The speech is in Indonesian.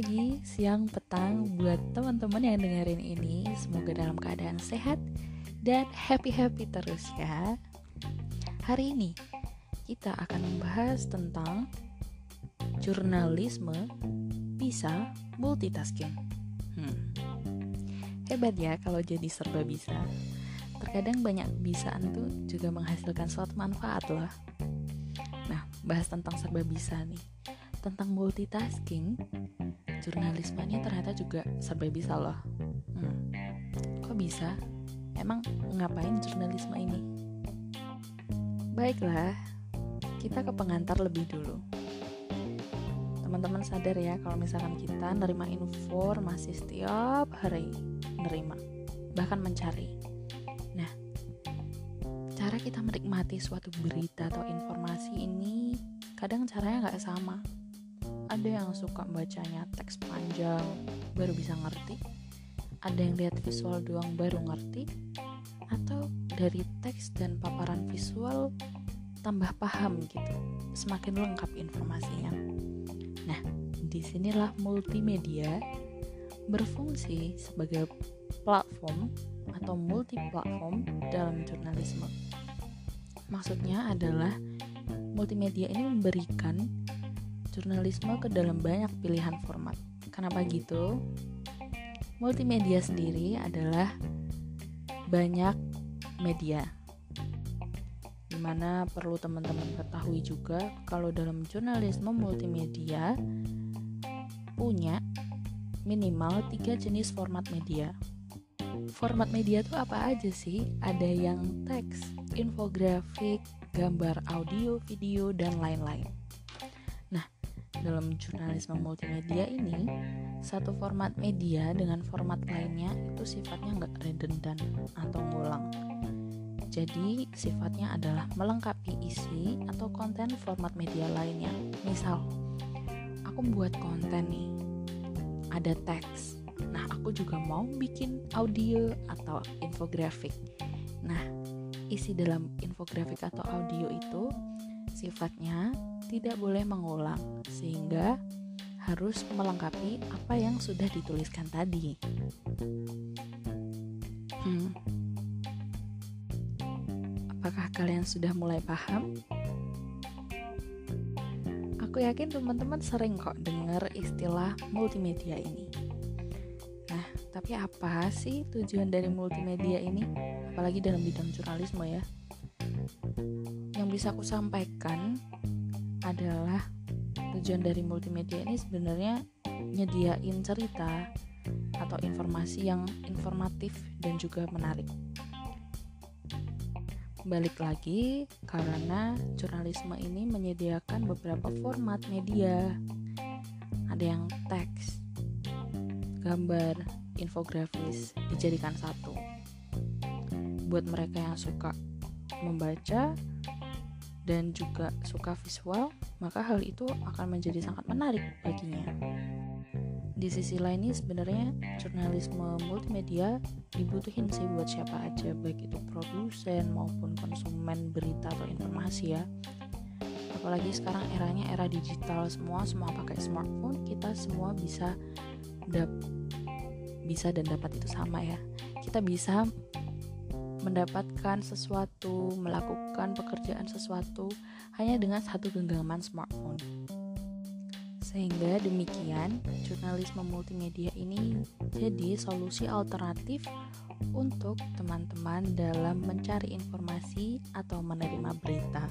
pagi, siang, petang buat teman-teman yang dengerin ini. Semoga dalam keadaan sehat dan happy-happy terus ya. Hari ini kita akan membahas tentang jurnalisme bisa multitasking. Hmm. Hebat ya kalau jadi serba bisa. Terkadang banyak bisaan tuh juga menghasilkan suatu manfaat loh. Nah, bahas tentang serba bisa nih tentang multitasking, jurnalismenya ternyata juga serba bisa loh. Hmm, kok bisa? Emang ngapain jurnalisme ini? Baiklah, kita ke pengantar lebih dulu. Teman-teman sadar ya kalau misalkan kita nerima informasi setiap hari, nerima, bahkan mencari. Nah, cara kita menikmati suatu berita atau informasi ini kadang caranya nggak sama ada yang suka bacanya teks panjang baru bisa ngerti. Ada yang lihat visual doang baru ngerti. Atau dari teks dan paparan visual tambah paham gitu. Semakin lengkap informasinya. Nah di sinilah multimedia berfungsi sebagai platform atau multi platform dalam jurnalisme. Maksudnya adalah multimedia ini memberikan jurnalisme ke dalam banyak pilihan format. Kenapa gitu? Multimedia sendiri adalah banyak media. Di mana perlu teman-teman ketahui juga kalau dalam jurnalisme multimedia punya minimal tiga jenis format media. Format media itu apa aja sih? Ada yang teks, infografik, gambar audio, video, dan lain-lain dalam jurnalisme multimedia ini satu format media dengan format lainnya itu sifatnya nggak redundant atau ngulang. Jadi sifatnya adalah melengkapi isi atau konten format media lainnya. Misal aku buat konten nih ada teks. Nah aku juga mau bikin audio atau infografik. Nah isi dalam infografik atau audio itu sifatnya tidak boleh mengulang, sehingga harus melengkapi apa yang sudah dituliskan tadi. Hmm. Apakah kalian sudah mulai paham? Aku yakin teman-teman sering kok dengar istilah multimedia ini. Nah, tapi apa sih tujuan dari multimedia ini? Apalagi dalam bidang jurnalisme ya. Yang bisa aku sampaikan adalah tujuan dari multimedia ini sebenarnya nyediain cerita atau informasi yang informatif dan juga menarik. Balik lagi karena jurnalisme ini menyediakan beberapa format media. Ada yang teks, gambar, infografis dijadikan satu. Buat mereka yang suka membaca dan juga suka visual, maka hal itu akan menjadi sangat menarik baginya. Di sisi lain ini sebenarnya jurnalisme multimedia dibutuhin sih buat siapa aja, baik itu produsen maupun konsumen berita atau informasi ya. Apalagi sekarang eranya era digital semua semua pakai smartphone, kita semua bisa dap bisa dan dapat itu sama ya. Kita bisa mendapatkan sesuatu, melakukan pekerjaan sesuatu hanya dengan satu genggaman smartphone. Sehingga demikian, jurnalisme multimedia ini jadi solusi alternatif untuk teman-teman dalam mencari informasi atau menerima berita.